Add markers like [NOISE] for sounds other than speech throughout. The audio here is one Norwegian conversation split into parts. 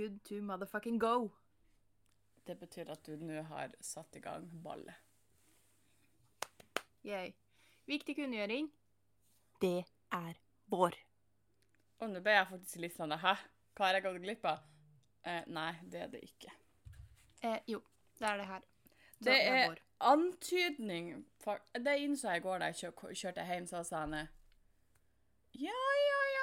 good to motherfucking go. Det betyr at du nå har satt i gang ballet. Yay. Viktig kunngjøring. Det er vår. Og nå ble jeg faktisk litt sånn Hæ? Hva har jeg gått glipp av? Eh, nei, det er det ikke. Eh, jo, det er det her. Så Det er er antydning for, Det innså jeg i går da jeg kjør, kjørte hjem, så sa han Ja, ja, ja.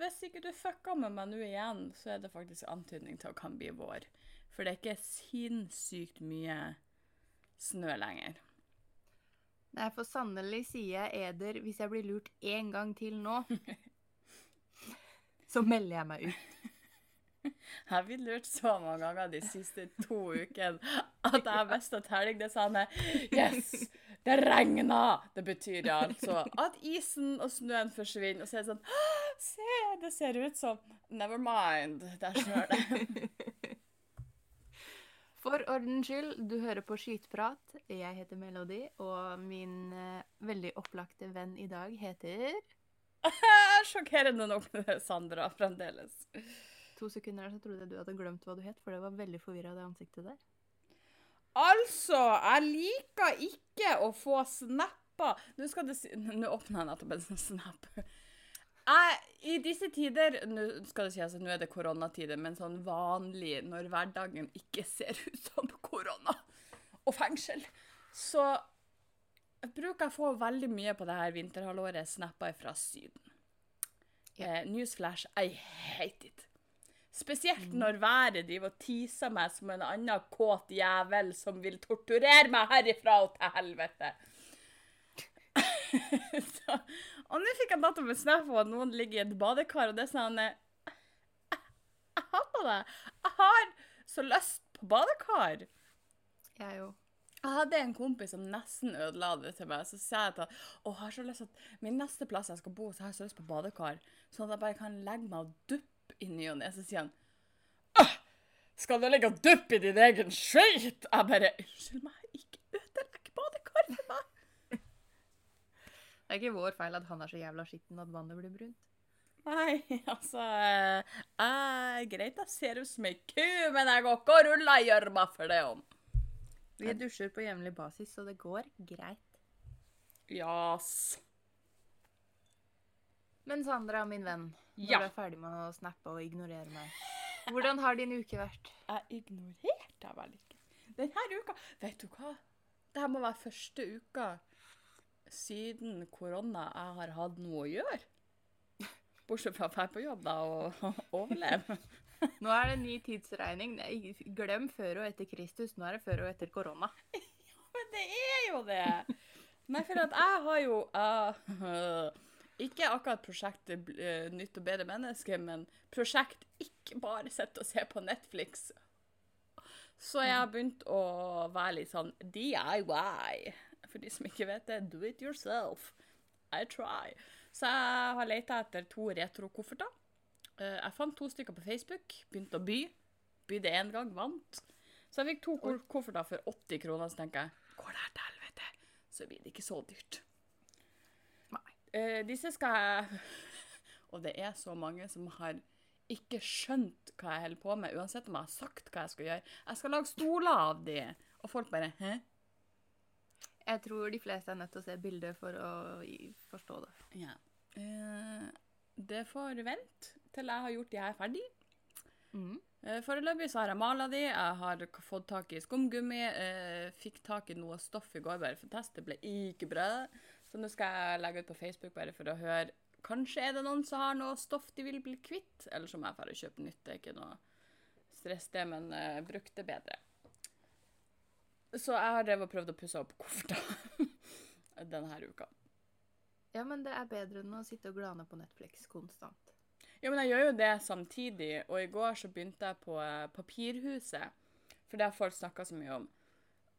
Hvis ikke du fucker med meg nå igjen, så er det faktisk antydning til å kan bli vår. For det er ikke sinnssykt mye snø lenger. Nei, for sannelig sier jeg eder hvis jeg blir lurt én gang til nå. [LAUGHS] Så melder jeg meg ut. Jeg har blitt lurt så mange ganger de siste to ukene at jeg har mista telling. Det sa han Yes! Det regna! Det betyr altså at isen og snøen forsvinner. Og så er det sånn Se, det ser ut som Never mind. Der snør [LAUGHS] det. For ordens skyld, du hører på Skytprat. Jeg heter Melody, og min uh, veldig opplagte venn i dag heter [LAUGHS] Sjokkerende nok Sandra fremdeles. To sekunder så trodde jeg du hadde glemt hva du het, for det var veldig forvirra, det ansiktet der. Altså, jeg liker ikke å få snapper. Nå skal det si Nå åpner jeg nettopp en sånn snap. Jeg, I disse tider Nå skal det si altså, nå er det koronatider, men sånn vanlig når hverdagen ikke ser ut som korona og fengsel, så bruker jeg å få veldig mye på det her vinterhalvåret snapper fra Syden. Eh, newsflash, I hate it. Spesielt når været driver og teaser meg som en annen kåt jævel som vil torturere meg herifra og til helvete. [LAUGHS] så, og nå fikk jeg nettopp en snap om at noen ligger i et badekar, og det er sånn Jeg, jeg hater det. Jeg har så lyst på badekar. Jeg jo. Jeg hadde en kompis som nesten ødela det til meg. Så sa jeg til ham å, jeg har så lyst at min neste plass jeg skal bo, så har jeg så lyst på badekar. Sånn at jeg bare kan legge meg og duppe i ny og ne. Så sier han «Åh, skal du ligge og duppe i din egen skøyt? Jeg bare Unnskyld meg, ikke ødelegg badekar for meg. Det er ikke vår feil at han er så jævla skitten at vannet blir brunt. Nei, altså eh, Greit, jeg ser ut som ei ku, men jeg går ikke og ruller i gjørma for det om. Vi dusjer på jevnlig basis, så det går greit. Jas. Men Sandra, min venn, når Ja. du er ferdig med å snappe og ignorere meg, hvordan har din uke vært? Jeg ignorerte deg vel ikke. Denne uka Vet du hva? Dette må være første uka siden korona jeg har hatt noe å gjøre. Bortsett fra å dra på jobb da, og [LAUGHS] overleve. Nå er det ny tidsregning. Glem før og etter Kristus. Nå er det før og etter korona. Ja, Men det er jo det! Nei, for at jeg har jo eh, Ikke akkurat prosjektet eh, Nytt og bedre menneske, men prosjekt ikke bare sitte og se på Netflix. Så jeg har begynt å være litt sånn DIY. For de som ikke vet det, do it yourself. I try. Så jeg har leita etter to retrokofferter. Eh, Jeg fant to stykker på Facebook, begynte å by. Bydde én gang, vant. Så jeg fikk to kofferter for 80 kroner, så tenker jeg går det her til helvete, så blir det ikke så dyrt. Eh, disse skal jeg [LAUGHS] Og det er så mange som har ikke skjønt hva jeg holder på med, uansett om jeg har sagt hva jeg skal gjøre. Jeg skal lage stoler av de, og folk bare Hæ? Jeg tror de fleste er nødt til å se bildet for å forstå det. Ja. Eh, det får vente til jeg har gjort de her ferdig. Mhm. Eh, Foreløpig så har jeg mala de, jeg har fått tak i skumgummi, eh, fikk tak i noe stoff i går bare for å teste, ble ikke bra. Så nå skal jeg legge ut på Facebook bare for å høre, kanskje er det noen som har noe stoff de vil bli kvitt, eller så må jeg bare kjøpe nytt, det er ikke noe stress det, men uh, bruk det bedre. Så jeg har drevet og prøvd å pusse opp kofferta [LAUGHS] denne uka. Ja, men det er bedre enn å sitte og glane på Netflix konstant. Ja, men jeg gjør jo det samtidig, og i går så begynte jeg på eh, Papirhuset, for det har folk snakka så mye om.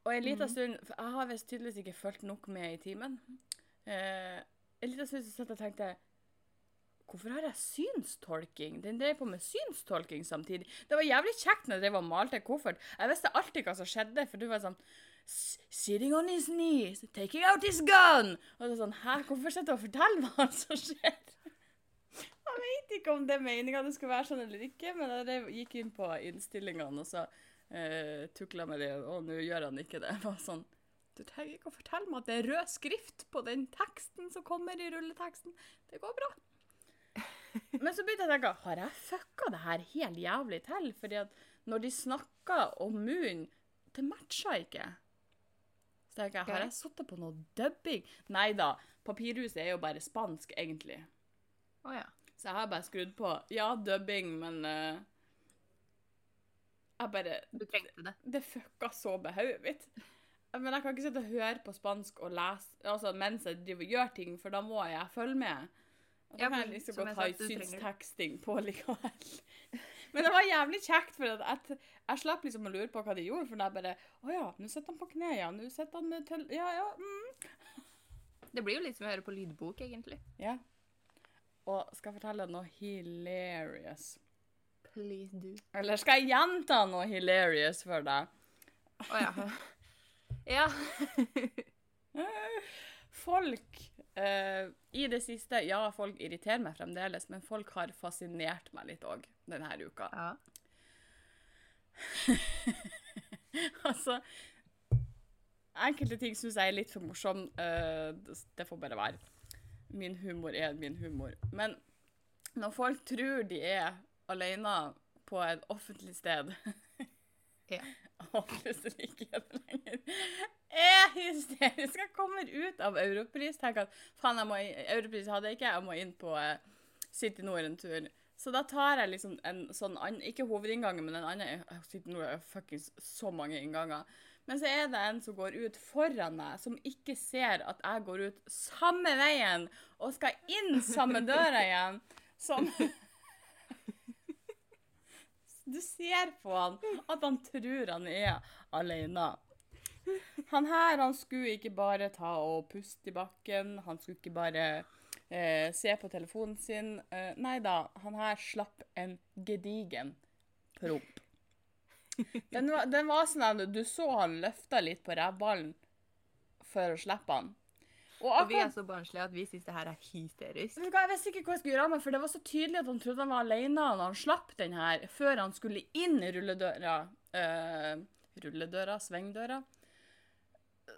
Og en liten stund For jeg har visst tydeligvis ikke fulgt nok med i timen. Eh, en liten stund satt jeg og tenkte Hvorfor har jeg synstolking? Den drev på med synstolking samtidig. Det var jævlig kjekt når jeg drev og malte koffert. Jeg visste alltid hva som skjedde, for du var sånn Sitting on his knees, taking out his gun. Og så sånn Hæ, hvorfor sitter du og forteller hva som skjer? [LAUGHS] Jeg vet ikke om det er meninga det skulle være sånn eller ikke, men jeg gikk inn på innstillingene og så uh, tukla med det, og nå gjør han ikke det. [LAUGHS] Jeg var sånn Du trenger ikke å fortelle meg at det er rød skrift på den teksten som kommer i rulleteksten. Det går bra. [LAUGHS] Men så begynte jeg å tenke Har jeg fucka det her helt jævlig til? Fordi at når de snakker om munnen, det matcher ikke. Så tenker jeg, har jeg sittet på noe dubbing? Nei da. Papirhuset er jo bare spansk, egentlig. Oh, ja. Så jeg har bare skrudd på ja, dubbing, men uh, jeg bare Du trengte det. Det fucka så med hodet mitt. Men jeg kan ikke sitte og høre på spansk og lese altså, mens jeg driver og gjør ting, for da må jeg følge med. Og da Ja, kan jeg liksom som godt ha synsteksting på likevel. [LAUGHS] Men det var jævlig kjekt, for jeg, jeg slapp liksom å lure på hva de gjorde. For da bare Å ja, nå sitter han på kne, ja. Nå sitter han med tøll... Ja, ja. Mm. Det blir jo litt som å høre på lydbok, egentlig. ja. Og skal jeg fortelle noe hilarious? Please do. Eller skal jeg gjenta noe hilarious for deg? Å ja. [LAUGHS] ja. [LAUGHS] Folk eh, I det siste Ja, folk irriterer meg fremdeles, men folk har fascinert meg litt òg denne uka. ja. [LAUGHS] altså Enkelte ting syns jeg er litt for morsom. eh, det- får bare være. Min humor er min humor. Men når folk tror de er alene på et offentlig sted [LAUGHS] Ja. [LAUGHS] Og plutselig ikke er det lenger. Jeg er hysterisk. Jeg kommer ut av Europris. Tenker at faen, Europris hadde jeg ikke, jeg må inn på eh, City Nord en tur. Så da tar jeg liksom en sånn annen, Ikke hovedinngangen, men en annen City Nord har fuckings så mange innganger. Men så er det en som går ut foran meg, som ikke ser at jeg går ut samme veien og skal inn samme døra igjen. Som [LAUGHS] Du ser på han at han tror han er alene. Han her han skulle ikke bare ta og puste i bakken, han skulle ikke bare eh, se på telefonen sin. Eh, nei da, han her slapp en gedigen promp. Den den var sånn at du så han løfta litt på rævballen for å slippe han. Og Og vi er så barnslige at vi syns det her er hysterisk. Vet Jeg visste ikke hva jeg skulle gjøre av meg, for det var så tydelig at han trodde han var alene når han slapp den her, før han skulle inn i rulledøra. eh, rulledøra? Svingdøra?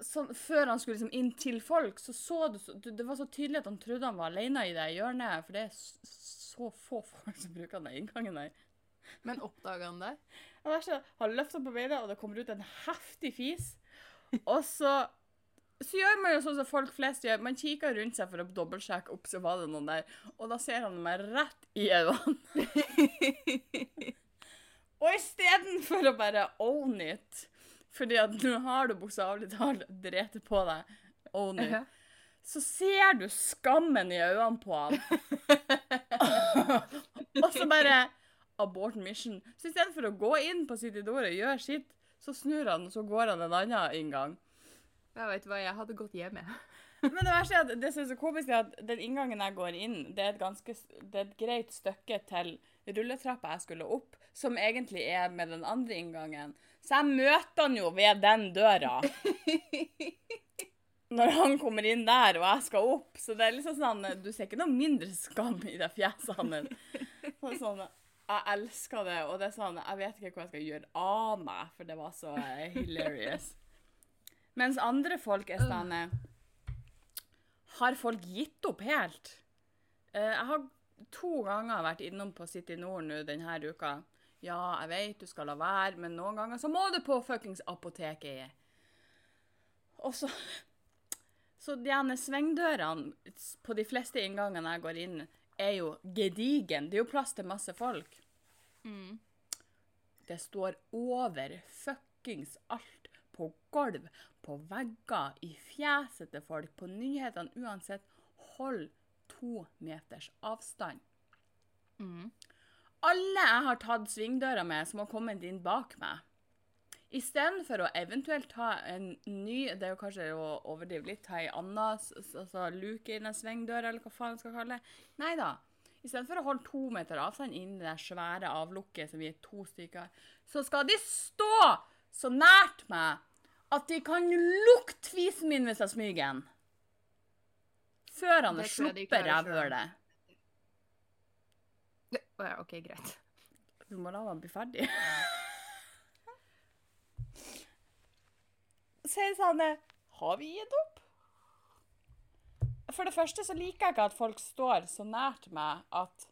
Så, før han skulle liksom inn til folk, så så du så, Det var så tydelig at han trodde han var alene i det hjørnet, for det er så få folk som bruker den inngangen der. Men oppdaga han det? Han, Han løfta på beina, og det kommer ut en heftig fis. Og så så gjør man jo sånn som folk flest gjør. Man kikker rundt seg for å dobbeltsjekke opp så var det noen der, og da ser han meg rett i øynene. [LAUGHS] og istedenfor å bare own it, fordi at nå har du bokstavelig talt drept på deg, own it, Ja. så ser du skammen i øynene på han. [LAUGHS] og så bare abort mission. Så istedenfor å gå inn på sitt idol og gjøre sitt, så snur han, og så går han en annen inngang. Jeg vet hva, jeg hadde gått hjemme. Men det verste er at det som er så komisk, er at den inngangen jeg går inn, det er et ganske det er et greit stykke til rulletrappa jeg skulle opp, som egentlig er med den andre inngangen. Så jeg møter han jo ved den døra. [LAUGHS] Når han kommer inn der, og jeg skal opp. Så det er liksom sånn Du ser ikke noe mindre skam i det fjeset hans. Så Sånn, jeg elsker det, og det er sånn Jeg vet ikke hva jeg skal gjøre av meg, for det var så hilarious. Mens andre folk er sånn Har folk gitt opp helt? Eh, jeg har to ganger vært innom på City Nord nå denne uka. Ja, jeg vet du skal la være, men noen ganger så må du på fuckings apoteket. Og så Så de ene svingdørene på de fleste inngangene jeg går inn, er jo gedigen. Det er jo plass til masse folk. Mm. Det står over fuckings alt. På gulv, på vegger, i fjeset til folk, på nyhetene uansett. Hold to meters avstand. Mm. Alle jeg har tatt svingdøra med, som har kommet inn bak meg. Istedenfor å eventuelt ta en ny Det er jo kanskje å overdrive litt, ta ei anna altså, luke inn en svingdør, eller hva faen skal kalle det. Nei da. Istedenfor å holde to meter avstand inn i det svære avlukket, som vi er to stykker, så skal de stå så nært meg at de kan lukte fisen min hvis jeg smyger den. Før han Det har sluppet rævhølet. Å ja, OK, greit. Du må la han bli ferdig. [LAUGHS] Sier Sanne, har vi gitt opp? For det første så liker jeg ikke at folk står så nært meg at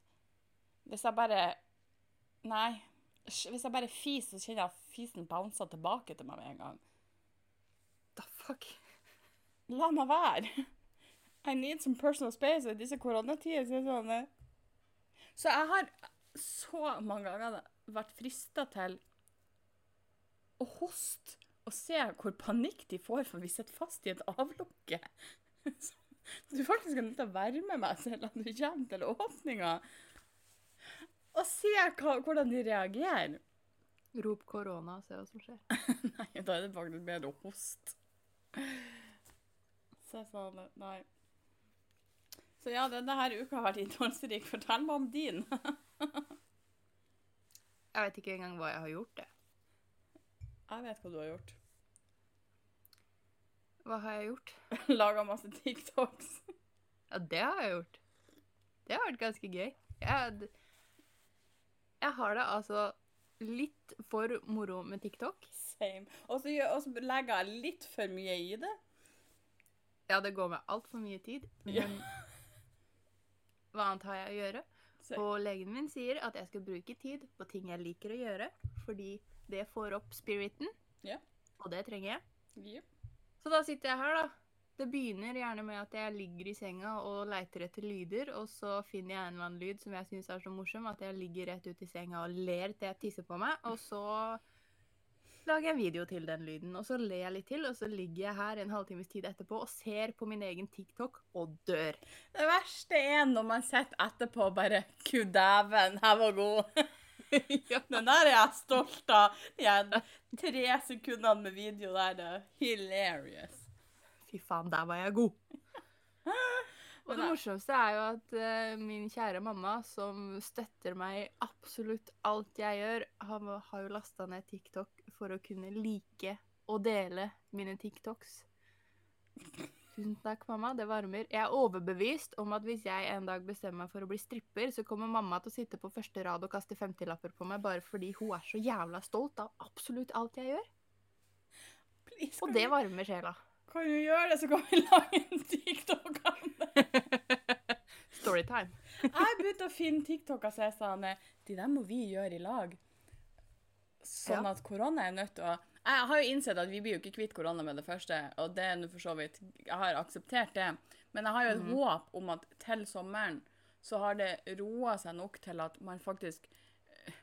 hvis jeg bare Nei. Hvis jeg bare fiser, så kjenner jeg at fisen bouncer tilbake til meg med en gang. The fuck? La meg være. I need some personal space i disse koronatider. Så, sånn, eh. så jeg har så mange ganger vært frista til å hoste og se hvor panikk de får for vi sitter fast i et avlukke. [LAUGHS] Så du faktisk er nødt til å være med meg selv at du kommer til åpninga. Og se hva, hvordan de reagerer. Rop korona og se hva som skjer. [LAUGHS] Nei, da er det faktisk bedre å hoste. Så jeg sa det. Nei. Så ja, denne her uka har vært innholdsrik. Fortell meg om din. [LAUGHS] Jeg vet ikke engang hva jeg har gjort, det. Jeg vet hva du har gjort. Hva har jeg gjort? [LAUGHS] Laga masse TikToks. Ja, det har jeg gjort. Det har vært ganske gøy. Jeg, jeg har det altså litt for moro med TikTok. Same. Og så legger jeg litt for mye i det. Ja, det går med altfor mye tid. Ja. [LAUGHS] Hva annet har jeg å gjøre? Same. Og legen min sier at jeg skal bruke tid på ting jeg liker å gjøre, fordi det får opp spiriten, Ja. og det trenger jeg. Ja. Så da sitter jeg her, da. Det begynner gjerne med at jeg ligger i senga og leiter etter lyder, og så finner jeg en eller annen lyd som jeg syns er så morsom at jeg ligger rett ut i senga og ler til jeg tisser på meg, og så lager jeg en video til den lyden, og så ler jeg litt til, og så ligger jeg her en halvtimes tid etterpå og ser på min egen TikTok og dør. Det verste er når man sitter etterpå og bare Gud dæven, jeg var god. [LAUGHS] Den der er jeg stolt av. De tre sekundene med video der det er hilarious. Fy faen, der var jeg god. [LAUGHS] Og det morsomste er jo at uh, min kjære mamma, som støtter meg i absolutt alt jeg gjør, har, har jo lasta ned TikTok for å kunne like og dele mine TikToks. [LAUGHS] Tusen takk, mamma. Det varmer. Jeg er overbevist om at hvis jeg en dag bestemmer meg for å bli stripper, så kommer mamma til å sitte på første rad og kaste 50-lapper på meg bare fordi hun er så jævla stolt av absolutt alt jeg gjør. Please, Og det varmer sjela. Kan du gjøre det, så kan vi [LAUGHS] lage en TikTok av det. [LAUGHS] Storytime. [LAUGHS] Jeg begynte å finne TikToker som er sånn De der må vi gjøre i lag. Sånn Ja. at korona er nødt til å Jeg har jo innsett at vi blir jo ikke kvitt korona med det første, og det er nå for så vidt Jeg har akseptert det. Men jeg har jo et håp om at til sommeren så har det roa seg nok til at man faktisk eh,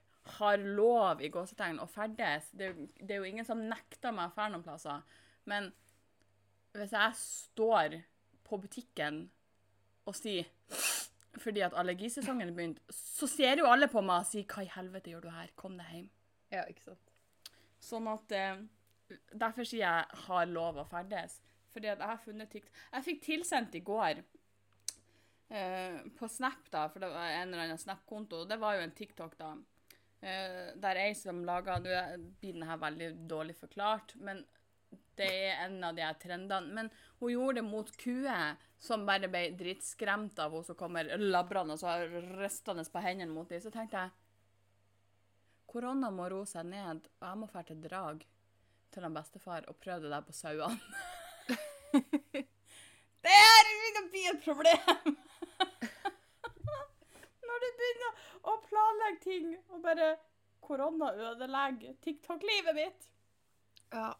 har lov i gåsetegn å ferdes. Det det er jo ingen som nekter meg å dra noen plasser. Men hvis jeg står på butikken og sier fordi at allergisesongen er begynt, så ser jo alle på meg og sier 'Hva i helvete gjør du her? Kom deg hjem'. Ja, ikke sant. Sånn at eh, Derfor sier jeg 'har lov å ferdes'. Fordi at jeg har funnet tikt. Jeg fikk tilsendt i går eh, på Snap, da, for det var en eller annen Snap-konto. Det var jo en TikTok, da. Eh, der ei som laga Nå blir den her veldig dårlig forklart, men det er en av de her trendene. Men hun gjorde det mot kuer som bare ble dritskremt av hun som kommer labrende og så ristende på hendene mot dem. Så tenkte jeg korona må roe seg ned, og jeg må dra til Drag til han bestefar og prøve det der på sauene. [LAUGHS] det her å bli et problem! [LAUGHS] Når du begynner å planlegge ting, og bare korona ødelegger TikTok-livet mitt. Ja.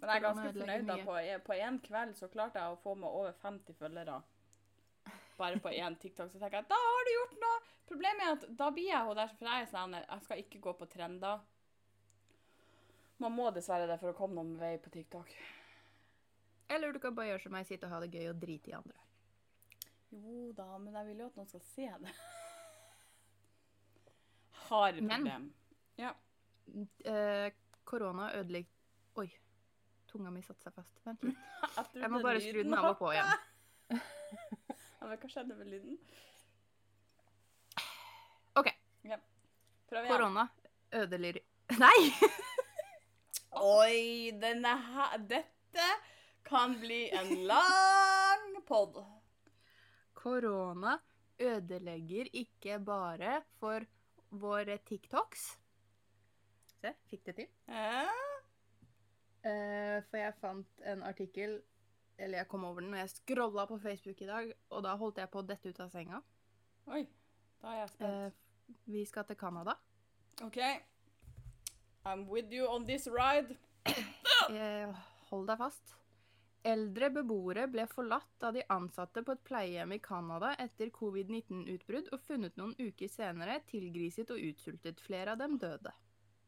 Men jeg er ganske fornøyd. da. På, på en kveld så klarte jeg å få med over 50 følgere. Bare på én TikTok. Så tenker jeg da har du gjort noe! Problemet er at da blir jeg hun der, for jeg er sånn jeg skal ikke gå på trender. Man må dessverre det for å komme noen vei på TikTok. Eller du kan bare gjøre som meg, sitte og ha det gøy og drite i andre. Jo da, men jeg vil jo at noen skal se det. Har Men- problem. Ja. Eh, korona ødelegger Oi. Tunga mi satte seg fast. Vent litt. [LAUGHS] Jeg, må bare skru den av og på igjen. [LAUGHS] Ja, men hva skjedde med lyden? OK. Ja. Prøv igjen. Korona ødelegger [LAUGHS] Nei! Oi, denne her Dette kan bli en lang pod. Korona ødelegger ikke bare for våre TikToks Se, fikk det til. Eh? Eh, for jeg fant en artikkel Eller jeg kom over den og jeg scrolla på Facebook i dag, og da holdt jeg på å dette ut av senga. Oi, da er jeg spent. Uh, vi skal til Canada. OK. I'm with you on this ride. Uh, [COUGHS] hold deg fast. Eldre beboere ble forlatt av de ansatte på et pleiehjem i Canada etter covid-19-utbrudd, og funnet noen uker senere tilgriset og utsultet. Flere av dem døde.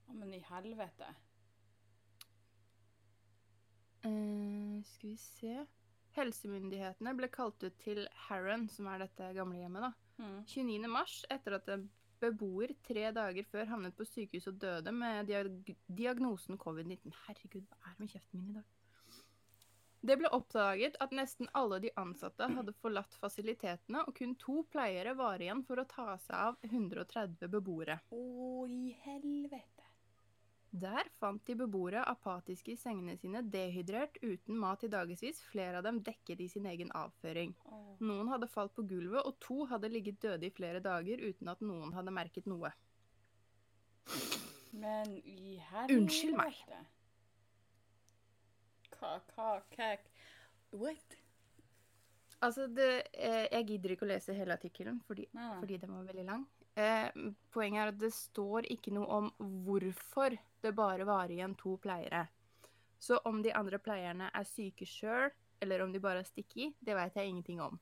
Å, men i helvete. Eh, skal vi se Helsemyndighetene ble kalt ut til Harron, som er dette gamlehjemmet, da. Mm. 29. mars, etter at en beboer tre dager før havnet på sykehus og døde med diag diagnosen covid-19. Herregud, hva er det med kjeften min i dag? Det ble oppdaget at nesten alle de ansatte hadde forlatt fasilitetene, og kun to pleiere var igjen for å ta seg av 130 beboere. Å, i helvete. Der fant de beboere apatiske i sengene sine, dehydrert, uten mat i dagevis, flere av dem dekket i sin egen avføring. Noen hadde falt på gulvet, og to hadde ligget døde i flere dager uten at noen hadde merket noe. Men i helvete. Unnskyld meg. Hva What? Altså, det, eh, jeg gidder ikke å lese hele artikkelen, fordi, fordi den var veldig lang. Eh, poenget er at det står ikke noe om hvorfor det bare var igjen to pleiere. Så om de andre pleierne er syke sjøl, eller om de bare er sticky, det vet jeg ingenting om.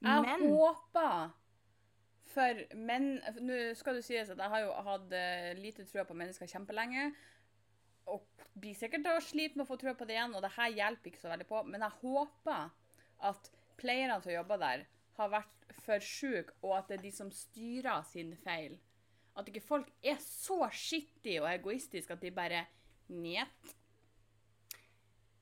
Jeg Men håper For menn Nå skal det sies at jeg har jo hatt eh, lite trua på mennesker kjempelenge. Og blir sikkert til å slite med å få trua på det igjen, og det her hjelper ikke så veldig på. Men jeg håper at pleierne som jobber der, har vært for sjuke, og at det er de som styrer sin feil. At ikke folk er så skittige og egoistiske at de bare Njet.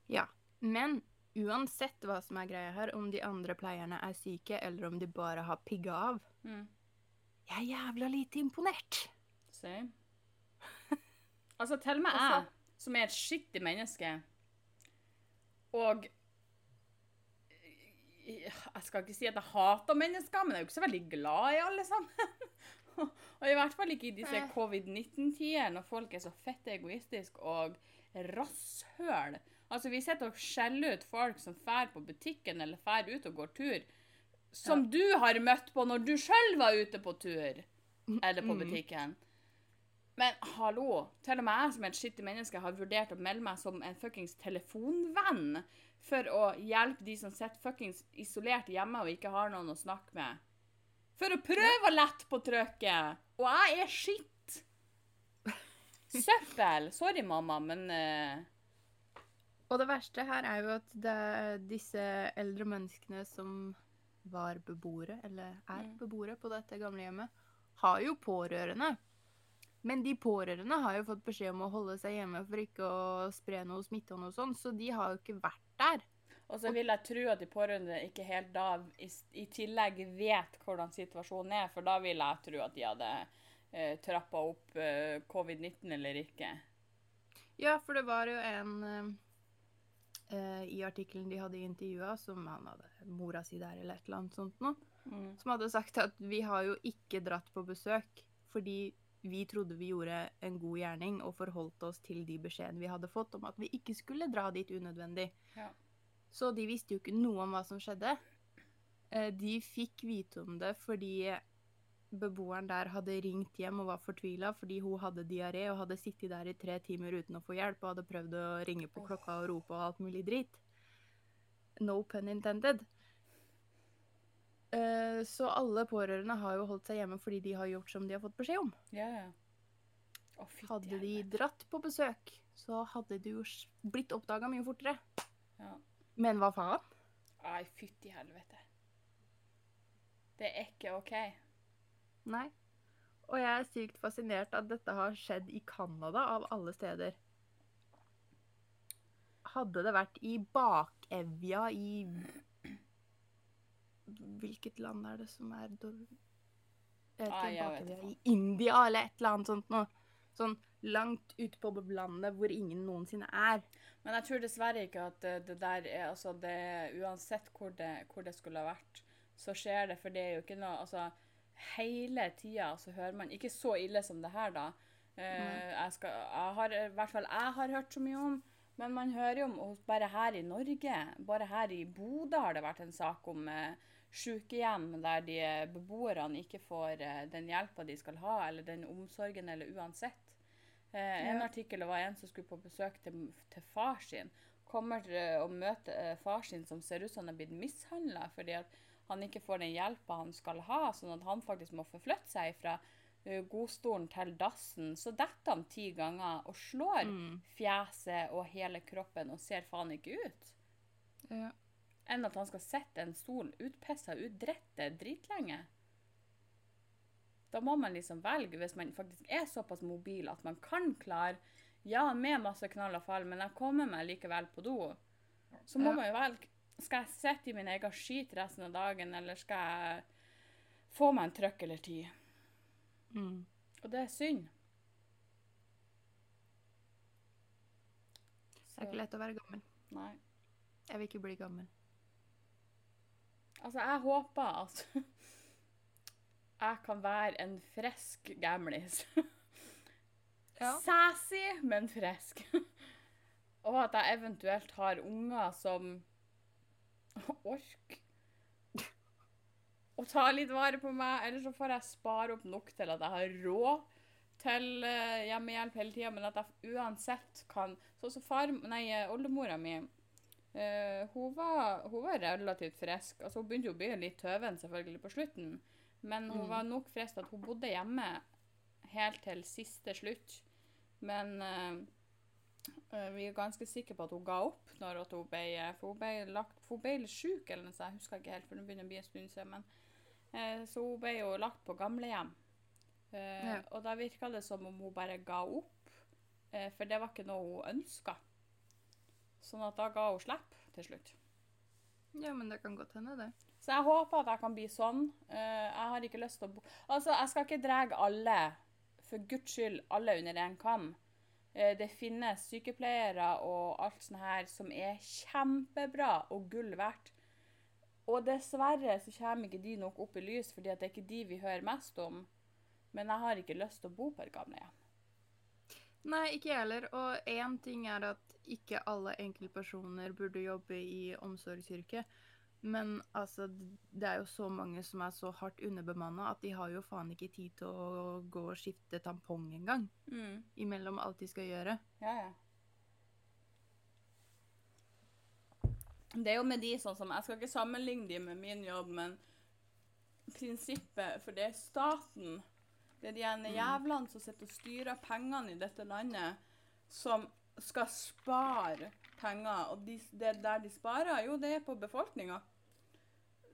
Ja, men uansett hva som er greia her, om de andre pleierne er syke, eller om de bare har pigga av, Mm. jeg er jævla lite imponert. Same. Altså, til og med [LAUGHS] Altså- jeg, som er et skittig menneske, og Jeg skal ikke si at jeg hater mennesker, men jeg er jo ikke så veldig glad i alle sammen. [LAUGHS] og i hvert fall ikke i disse covid-19-tider, når folk er så fette egoistiske og rasshøl. Altså, vi sitter og skjeller ut folk som fær på butikken eller fær ut og går tur, som du har møtt på når du sjøl var ute på tur eller på Mm. butikken. Men hallo, til og med jeg som er et skittig menneske har vurdert å melde meg som en fuckings telefonvenn for å hjelpe de som sitter fuckings isolert hjemme og ikke har noen å snakke med. For å prøve å lette på trykket. Og jeg er skitt. Søppel. Sorry, mamma, men uh... Og det verste her er jo at det er disse eldre menneskene som var beboere, eller er Mm. beboere på dette gamlehjemmet, har jo pårørende. Men de pårørende har jo fått beskjed om å holde seg hjemme for ikke å spre noe smitte og noe sånt, så de har jo ikke vært der. Og så vil jeg tro at de pårørende ikke helt da i, i tillegg vet hvordan situasjonen er, for da vil jeg tro at de hadde eh, trappa opp eh, covid-19 eller ikke. Ja, for det var jo en eh, eh, i artikkelen de hadde intervjua, som han hadde mora si der eller et eller annet sånt noe, Mm. som hadde sagt at vi har jo ikke dratt på besøk fordi vi trodde vi gjorde en god gjerning og forholdt oss til de beskjedene vi hadde fått om at vi ikke skulle dra dit unødvendig. Ja. Så de visste jo ikke noe om hva som skjedde. Eh, De fikk vite om det fordi beboeren der hadde ringt hjem og var fortvila fordi hun hadde diaré og hadde sittet der i tre timer uten å få hjelp og hadde prøvd å ringe på klokka og rope og alt mulig drit. No pun intended. Eh, Så alle pårørende har jo holdt seg hjemme fordi de har gjort som de har fått beskjed om. Ja, ja. Fytti Hadde de dratt på besøk, så hadde det jo blitt oppdaga mye fortere. Ja. Men hva faen? Nei, fytti helvete. Det er ikke OK. Nei. Og jeg er sykt fascinert at dette har skjedd i Canada, av alle steder. Hadde det vært i Bakevja i Hvilket land er det som er. Jeg vet ikke, ah, jeg i India eller et eller annet sånt noe. Sånn langt ute på landet hvor ingen noensinne er. Men jeg tror dessverre ikke at det, der er Altså, det Uansett hvor det, hvor det skulle ha vært, så skjer det, for det er jo ikke noe Altså, hele tida så hører man Ikke så ille som det her, da. Eh, jeg, skal, jeg har, I hvert fall jeg har hørt så mye om. Men man hører jo om Bare her i Norge, bare her i Bodø har det vært en sak om eh, sykehjem der de beboerne ikke får eh, den hjelpa de skal ha, eller den omsorgen, eller uansett. Eh, en Ja. artikkel var en som skulle på besøk til, til far sin. Kommer eh, og møter eh, far sin som ser ut som han er blitt mishandla fordi at han ikke får den hjelpa han skal ha, sånn at han faktisk må forflytte seg fra godstolen til dassen. Så detter han ti ganger og slår Mm. fjeset og hele kroppen og ser faen ikke ut. Ja. Enn at han skal sitte en stol utpissa, utdrette, dritlenge. Da må man liksom velge, hvis man faktisk er såpass mobil at man kan klare Ja, med masse knall og fall, men jeg kommer meg likevel på do. Så må man jo velge. Skal jeg sitte i min egen skit resten av dagen, eller skal jeg få meg en trøkk eller ti? Mm. Og det er synd. Det er ikke lett å være gammel. Nei. Jeg vil ikke bli gammel. Altså, jeg håper at [LAUGHS] jeg kan være en frisk gamlis. [LAUGHS] Ja. Sassy, men frisk. [LAUGHS] Og at jeg eventuelt har unger som orker å ta litt vare på meg. Eller så får jeg spare opp nok til at jeg har råd til eh, hjemmehjelp hele tida, men at jeg uansett kan Sånn som far, nei, eh, oldemora mi eh, hun, var, hun var relativt frisk. Altså, hun begynte jo å bli litt tøven selvfølgelig på slutten, men hun Mm. var nok frisk at hun bodde hjemme helt til siste slutt. Men uh, vi er ganske sikre på at hun ga opp når hun ble, for hun ble, lagt, for hun ble litt syk, eller noe sånt. Jeg husker ikke helt, for det begynner å bli en stund siden. Men, eh, så hun ble jo lagt på gamlehjem. Eh, Ja. Og da virka det som om hun bare ga opp, for det var ikke noe hun ønska. Sånn at da ga hun slipp til slutt. Ja, men det kan godt hende, det. Så jeg håper at jeg kan bli sånn. Eh, jeg har ikke lyst til å bo Altså, jeg skal ikke dra alle, for guds skyld, alle under én kam. Eh, det finnes sykepleiere og alt sånt her som er kjempebra og gull verdt. Og dessverre så kommer ikke de nok opp i lys, fordi det er ikke de vi hører mest om. Men jeg har ikke lyst til å bo på et gamlehjem. Nei, ikke jeg heller. Og én ting er at ikke alle enkeltpersoner burde jobbe i omsorgsyrket. Men altså, det er jo så mange som er så hardt underbemanna at de har jo faen ikke tid til å gå og skifte tampong engang. Mm. Imellom alt de skal gjøre. Ja, ja. Det er jo med de sånn som Jeg skal ikke sammenligne de med min jobb, men prinsippet For det er staten. Det er de ene jævlene som sitter og styrer pengene i dette landet, som skal spare penger. Og de, det der de sparer, jo, det er på befolkninga.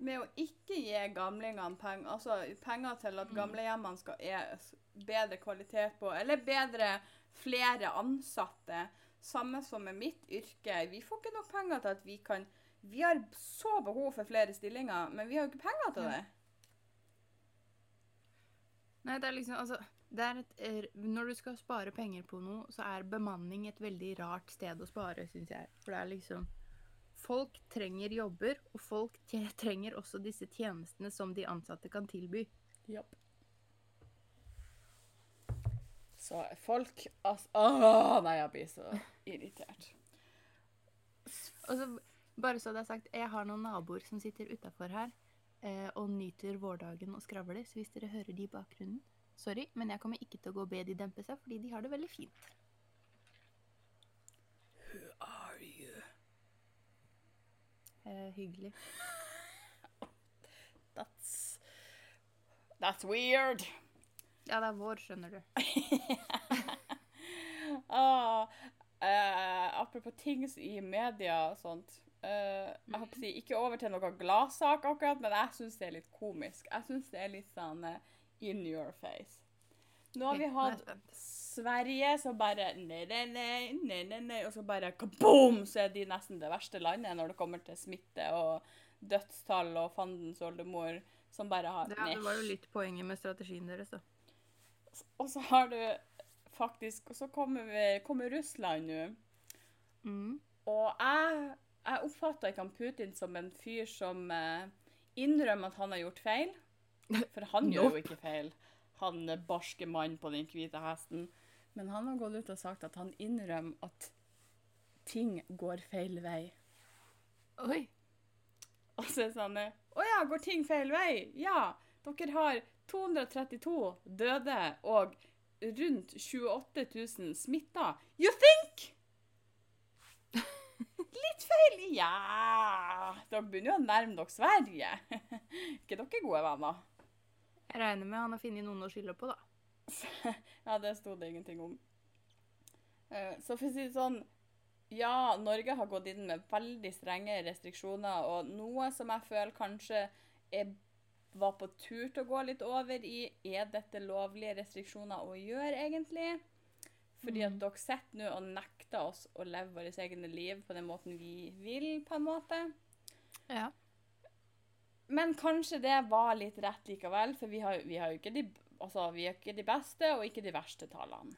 Med å ikke gi gamlingene penger, altså penger til at gamlehjemmene skal er bedre kvalitet på, eller bedre flere ansatte. Samme som med mitt yrke. Vi får ikke nok penger til at vi kan Vi har så behov for flere stillinger, men vi har jo ikke penger til det. Nei, det er liksom Altså, et er- Når du skal spare penger på noe, så er bemanning et veldig rart sted å spare, syns jeg. For det er liksom Folk trenger jobber, og folk [LAUGHS] trenger også disse tjenestene som de ansatte kan tilby. Japp. Så folk altså, Åh, nei, jeg blir så irritert. Og så, bare så det er sagt, jeg har noen naboer som sitter utafor her eh, og nyter vårdagen og skravler, så hvis dere hører de i bakgrunnen Sorry, men jeg kommer ikke til å gå og be de dempe seg, fordi de har det veldig fint. Who are you? Eh, hyggelig. [LAUGHS] That's That's weird. Ja, det er vår, skjønner du. [LAUGHS] Ah, eh, apropos ting i media og sånt. eh, jeg håper å si, Ikke over til noe gladsak akkurat, men jeg syns det er litt komisk. Jeg syns det er litt sånn eh, in your face. Nå har vi hatt. Sverige som bare nei, nei, nei, nei, og så bare kaboom, så er de nesten det verste landet når det kommer til smitte og dødstall og fandens oldemor som bare har Ja, det var jo litt poenget med strategien deres, da. Og så har du faktisk Og så kommer, vi, kommer Russland nå. Mm. Og jeg, jeg oppfatter ikke han Putin som en fyr som innrømmer at han har gjort feil. For han gjør jo ikke feil. Han barske mann på den hvite hesten. Men han har gått ut og sagt at han innrømmer at ting går feil vei. Oi. Og så er sånn Å ja, går ting feil vei? Ja. Dere har 232 døde og rundt 28 000 smitta. You think? Litt feil? Ja Dere begynner jo å nærme dere Sverige. [LAUGHS] ikke dere gode venner? Jeg regner med han har funnet noen å skylde på, da. [LAUGHS] Ja, det sto det ingenting om. Eh, Så for å si det sånn Ja, Norge har gått inn med veldig strenge restriksjoner, og noe som jeg føler kanskje er, var på tur til å gå litt over i Er dette lovlige restriksjoner å gjøre, egentlig? Fordi at Mm. dere sitter nå og nekter oss å leve våre egne liv på den måten vi vil, på en måte. Ja. Men kanskje det var litt rett likevel, for vi har, vi har jo ikke de, altså, vi har ikke de beste og ikke de verste tallene.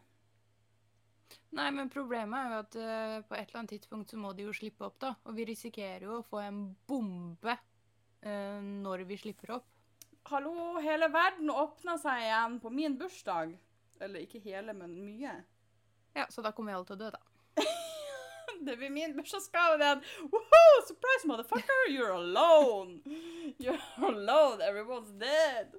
Nei, men problemet er jo at uh, på et eller annet tidspunkt så må de jo slippe opp, da. Og vi risikerer jo å få en bombe uh, når vi slipper opp. Hallo, hele verden åpna seg igjen på min bursdag. Eller ikke hele, men mye. Ja, så da kommer vi alle til å dø, da. [LAUGHS] Det blir min bursdagsgave. den! Woohoo! Surprise, motherfucker! You're alone! [LAUGHS] You're alone! Everyone's dead!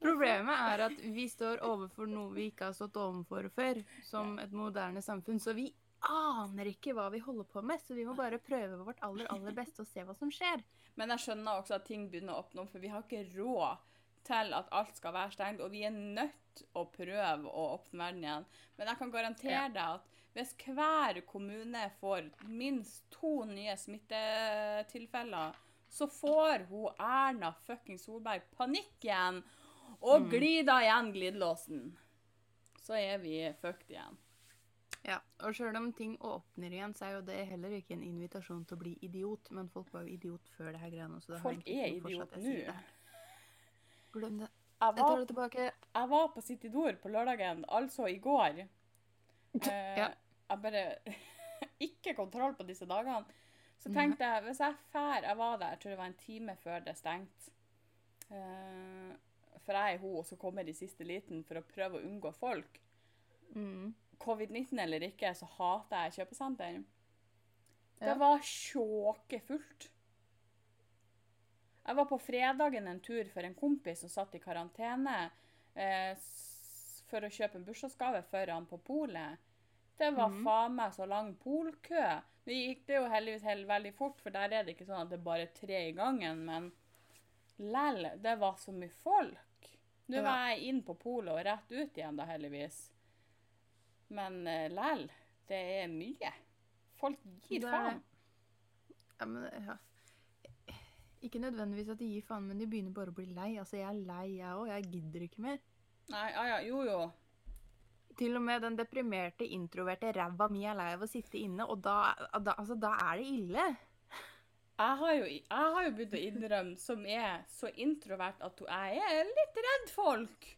Problemet er at vi står overfor noe vi ikke har stått overfor før, som et moderne samfunn. Så vi aner ikke hva vi holder på med, så vi må bare prøve vårt aller, aller beste og se hva som skjer. Men jeg skjønner også at ting begynner å åpne opp, for vi har ikke råd til at alt skal være stengt, og vi er nødt å prøve å åpne verden igjen. Men jeg kan garantere deg at hvis hver kommune får minst to nye smittetilfeller, så får hun Erna fucking Solberg panikk igjen og Mm. glider igjen glidelåsen. Så er vi fucked igjen. Ja, Og sjøl om ting åpner igjen, så er jo det heller ikke en invitasjon til å bli idiot. Men folk var jo idiot før det her greiene. Så det Folk er idiot nå. Glem det. Jeg Jeg tar det tilbake. jeg var på Citydor på lørdagen, altså i går. Eh, [LAUGHS] Ja. Jeg bare [LAUGHS] Ikke kontroll på disse dagene. Så tenkte jeg, hvis jeg fær Jeg var der, jeg tror det var en time før det stengte. Uh, for jeg er hun som kommer i siste liten for å prøve å unngå folk. Mm. Covid-19 eller ikke, så hater jeg kjøpesenter. Det Ja. var sjåkefullt. Jeg var på fredagen en tur for en kompis som satt i karantene s- for å kjøpe en bursdagsgave for han på polet. Det var Mhm. faen meg så lang polkø. Nå gikk det jo heldigvis helt veldig fort, for der er det ikke sånn at det er bare tre i gangen, men lell, det var så mye folk. Nå Ja. var jeg inn på polet og rett ut igjen da, heldigvis. Men uh, lell, det er mye. Folk gir Det faen. Ja, men ja. Ikke nødvendigvis at de gir faen, men de begynner bare å bli lei. Altså, jeg er lei, jeg òg. Jeg gidder ikke mer. Nei, ja, ja, jo, jo. Til og med den deprimerte, introverte ræva mi er lei av å sitte inne, og da, da, altså, da er det ille. Jeg har, jo, jeg har jo begynt å innrømme, som er så introvert, at jeg er litt redd folk.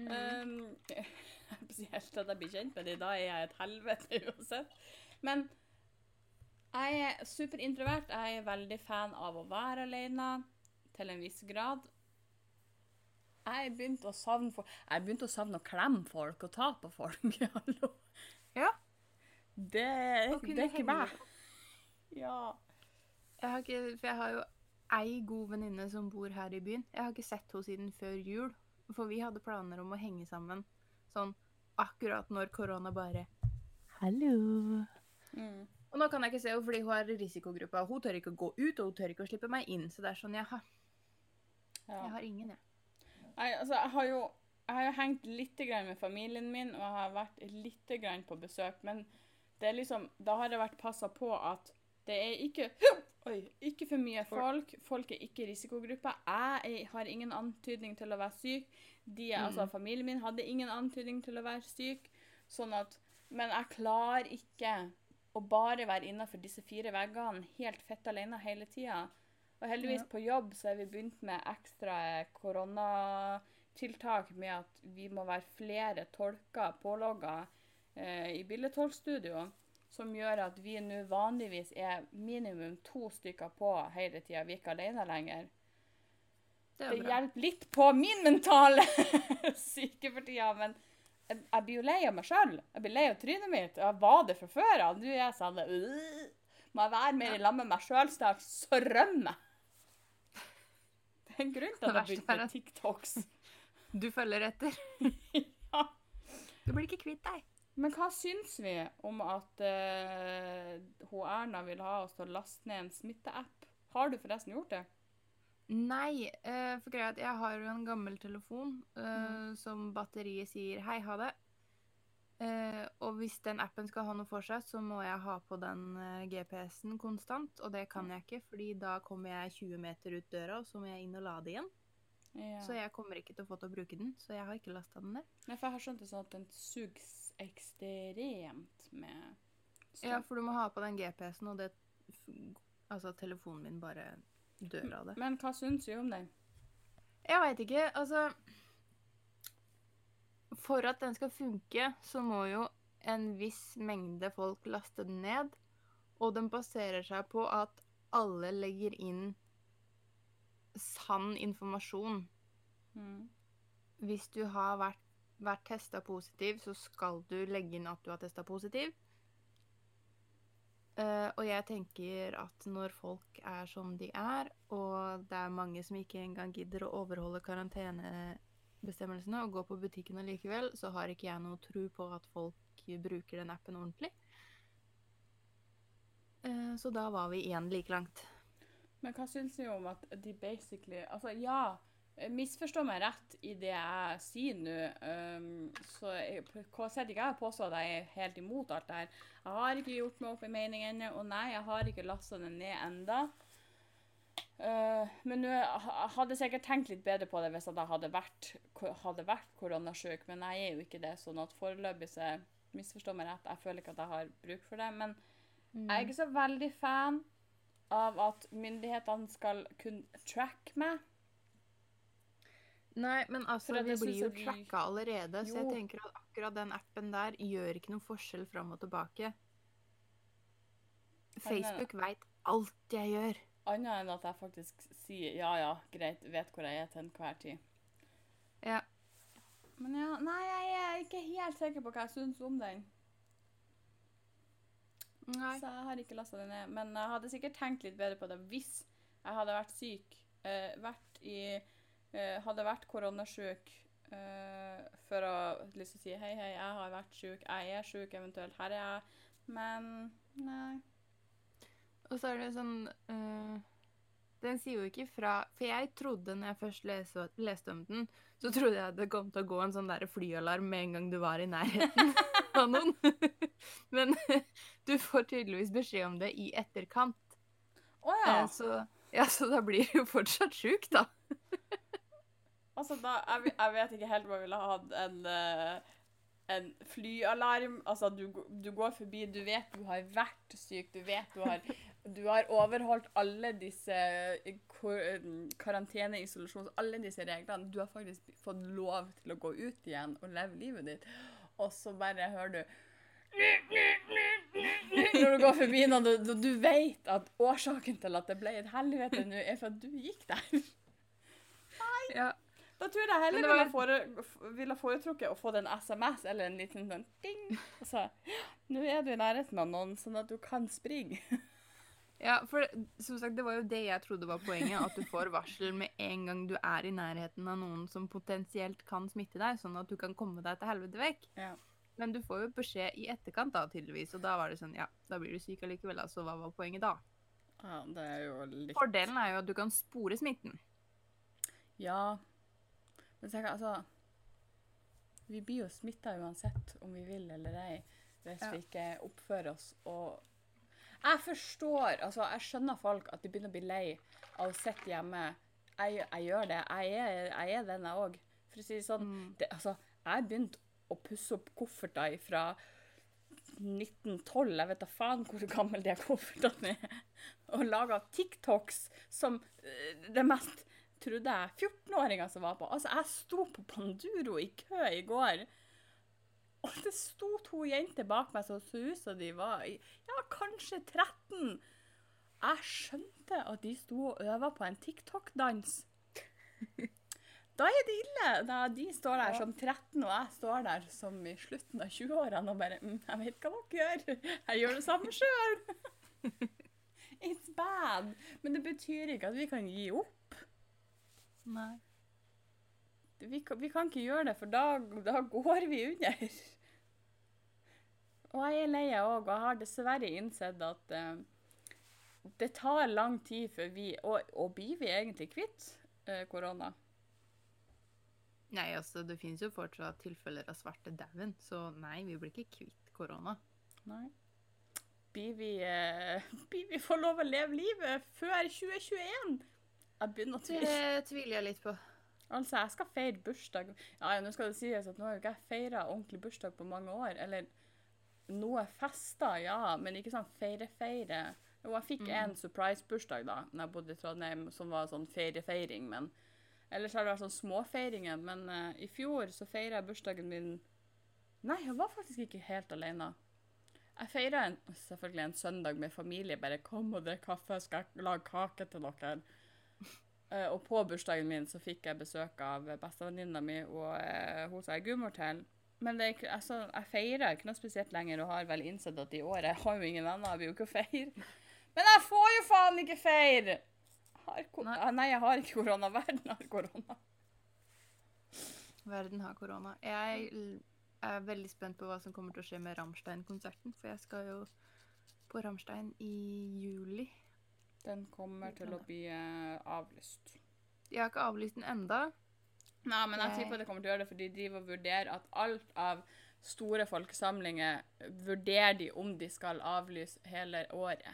Um, [LAUGHS] Spesielt at jeg blir kjent med dem. Da er jeg et helvete uansett. Men jeg er superintrovert. Jeg er veldig fan av å være alene til en viss grad. Jeg begynte å savne folk. Jeg begynte å savne å klemme folk og ta på folk. [LAUGHS] Hallo. Ja. Det, er- det er ikke meg. Ja. Jeg har ikke, for jeg har jo ei god venninne som bor her i byen. Jeg har ikke sett henne siden før jul. For vi hadde planer om å henge sammen sånn akkurat når korona bare Hallo. Mm. Og nå kan jeg ikke se henne fordi hun er i risikogruppa. Hun tør ikke å gå ut, og hun tør ikke å slippe meg inn. Så det er sånn, jaha. ja. Jeg har ingen, jeg. Nei, altså, jeg har jo jeg har jo hengt litt med familien min, og jeg har vært litt på besøk, men det er liksom, da har det vært passa på at det er ikke [CLEARS THROAT] Oi, ikke for mye folk. Folk er ikke risikogruppa. Jeg har ingen antydning til å være syk. De, altså, Mm. familien min hadde ingen antydning til å være syk. Sånn at, men jeg klarer ikke å bare være innenfor disse fire veggene helt fett alene hele tida. Og heldigvis på jobb så har vi begynt med ekstra koronatiltak med at vi må være flere tolker pålogga eh, i bildetolkstudio. som gjør at vi nå vanligvis er minimum to stykker på hele tida. Vi er ikke alene lenger. Det Det er hjelper litt på min mentale [LAUGHS] syke for tida, men jeg, jeg blir jo lei av meg sjøl. Jeg blir lei av trynet mitt. Jeg var det fra før av. Nå er jeg sånn øh, Må jeg være mer i lag med meg sjøl snart, så rømmer jeg. Det [LAUGHS] er en grunn til at jeg begynte med TikToks. [LAUGHS] Du følger etter. [LAUGHS] Ja. Du blir ikke kvitt deg. Men hva syns vi om at uh, hun Erna vil ha oss til å laste ned en smitteapp? Har du forresten gjort det? Nei, uh, for greia at jeg har jo en gammel telefon uh, Mm. som batteriet sier hei, ha det. Eh, og hvis den appen skal ha noe for seg, så må jeg ha på den eh, GPS-en konstant. Og det kan jeg ikke, fordi da kommer jeg 20 meter ut døra, og så må jeg inn og lade igjen. Ja. Så jeg kommer ikke til å få til å bruke den, så jeg har ikke lasta den ned. Nei, for jeg har skjønt det sånn at den sugs ekstremt med strøm. Ja, for du må ha på den GPS-en, og det Altså, telefonen min bare dør av det. Men hva syns du om den? Jeg veit ikke. Altså For at den skal funke, så må jo en viss mengde folk laste den ned. Og den baserer seg på at alle legger inn sann informasjon. Mm. Hvis du har vært, vært testa positiv, så skal du legge inn at du har testa positiv. Uh, og jeg tenker at når folk er som de er, og det er mange som ikke engang gidder å overholde karantenebestemmelsene og gå på butikken allikevel, så har ikke jeg noe tro på at folk bruker den appen ordentlig. Eh, så da var vi igjen like langt. Men hva syns du om at de basically Altså, ja, misforstå meg rett i det jeg sier nå. Um, så jeg, hva ikke jeg påstår at jeg er helt imot alt det her. Jeg har ikke gjort meg opp i mening og nei, jeg har ikke lasta den ned enda. Uh, men jeg hadde sikkert tenkt litt bedre på det hvis jeg hadde vært, hadde vært koronasyk, men jeg er jo ikke det. sånn at foreløpig så misforstår meg rett, jeg føler ikke at jeg har bruk for det. Men jeg er ikke så veldig fan av at myndighetene skal kunne track meg. Nei, men altså, vi blir jo tracka allerede, så jeg tenker at akkurat den appen der gjør ikke noen forskjell fram og tilbake. Facebook veit alt jeg gjør. Annet enn at jeg faktisk sier ja, ja, greit, vet hvor jeg er til enhver tid. Ja. Men ja, nei, jeg er ikke helt sikker på hva jeg syns om den. Nei. Så jeg har ikke lasta den ned. Men jeg hadde sikkert tenkt litt bedre på det hvis jeg hadde vært syk. eh, vært i eh, Hadde vært koronasjuk eh, for å liksom si hei, hei, jeg har vært syk, jeg er syk, eventuelt her er jeg. Men nei. Og så er det sånn uh, Den sier jo ikke fra For jeg trodde når jeg først leste, leste om den, så trodde jeg at det kom til å gå en sånn der flyalarm med en gang du var i nærheten [LAUGHS] av noen. [LAUGHS] Men [LAUGHS] du får tydeligvis beskjed om det i etterkant. Oh, ja. Uh, Så, ja, så da blir du jo fortsatt sjuk, da. Altså, da, jeg, jeg vet ikke helt om jeg ville hatt en, uh en flyalarm. Altså, du, du går forbi, du vet du har vært syk, du vet du har, du har overholdt alle disse eh, eh, karantene, isolasjons, alle disse reglene. Du har faktisk fått lov til å gå ut igjen og leve livet ditt. Og så bare hører du når du går forbi noen, du, du vet at årsaken til at det ble et helvete nå, er for at du gikk der. Ja. Da tror jeg heller ville, fore, ville foretrukket å få en SMS eller en liten sånn ding. Og så Nå er du i nærheten av noen, sånn at du kan springe. Ja, for som sagt, det var jo det jeg trodde var poenget. At du får varsel med en gang du er i nærheten av noen som potensielt kan smitte deg, sånn at du kan komme deg til helvete vekk. Ja. Men du får jo beskjed i etterkant, da, tydeligvis. Og da var det sånn, ja, da blir du syk allikevel, altså. Så hva var poenget da? ja, det er jo litt Fordelen er jo at du kan spore smitten. Ja. Men tenk, altså Vi blir jo smitta uansett om vi vil eller ei, hvis Ja. vi ikke oppfører oss og Jeg forstår, altså jeg skjønner folk at de begynner å bli lei av å sitte hjemme. Jeg, jeg gjør det. Jeg er, jeg er den, jeg òg. For å si det sånn, Mm. det, altså, jeg begynte å pusse opp kofferter fra 1912, jeg vet da faen hvor gammel de koffertene er, og laga TikToks som eh, det mest trodde jeg 14-åringer som var på. Altså, jeg sto på Panduro i kø i går. Og det sto to jenter bak meg som så ut som de var ja, kanskje 13. Jeg skjønte at de sto og øva på en TikTok-dans. [LAUGHS] Da er det ille, da de står der som 13, og jeg står der som i slutten av 20-årene og bare mm, Jeg vet hva dere gjør. Jeg gjør det samme sjøl. [LAUGHS] It's bad. Men det betyr ikke at vi kan gi opp. Nei. Vi kan, vi kan ikke gjøre det, for da, da går vi under. Og jeg er lei òg, og jeg har dessverre innsett at eh, det tar lang tid før vi Og, og blir vi egentlig kvitt eh, korona? Nei, altså, det finnes jo fortsatt tilfeller av svarte dauden, så nei, vi blir ikke kvitt korona. Nei. Blir vi, eh, [LAUGHS] blir vi få lov å leve livet før 2021? Jeg begynner å tvile. Det tviler jeg litt på. Altså, jeg skal feire bursdag. Ja, nå skal det sies at nå har jo ikke jeg feira ordentlig bursdag på mange år. Eller noe fester, ja, men ikke sånn feire-feire. Jo, jeg fikk en surprise-bursdag da når jeg bodde i Trondheim, som var sånn feire-feiring. Men ellers har det vært sånn småfeiringer. Men uh, i fjor så feira jeg bursdagen min Nei, jeg var faktisk ikke helt alene. Jeg feira selvfølgelig en søndag med familie. Bare 'kom og drikk kaffe, skal jeg lage kake til dere'. Eh, og på bursdagen min så fikk jeg besøk av bestevenninna mi og uh, hun sa gudmor til. Men det er, altså, jeg feirer ikke noe spesielt lenger og har vel innsett at i år jeg har jo ingen venner, jeg vil jo ikke feire. Men jeg får jo faen ikke feire! Har Nei. Ah, nei, jeg har ikke korona. [LAUGHS] Verden har korona. Verden har korona. Jeg er veldig spent på hva som kommer til å skje med Ramstein-konserten, for jeg skal jo på Ramstein i juli. Den kommer til å bli eh, avlyst. De har ikke avlyst den enda. Nei, men jeg tipper at det kommer til å gjøre det for de driver og vurderer at alt av store folkesamlinger vurderer de om de skal avlyse hele året.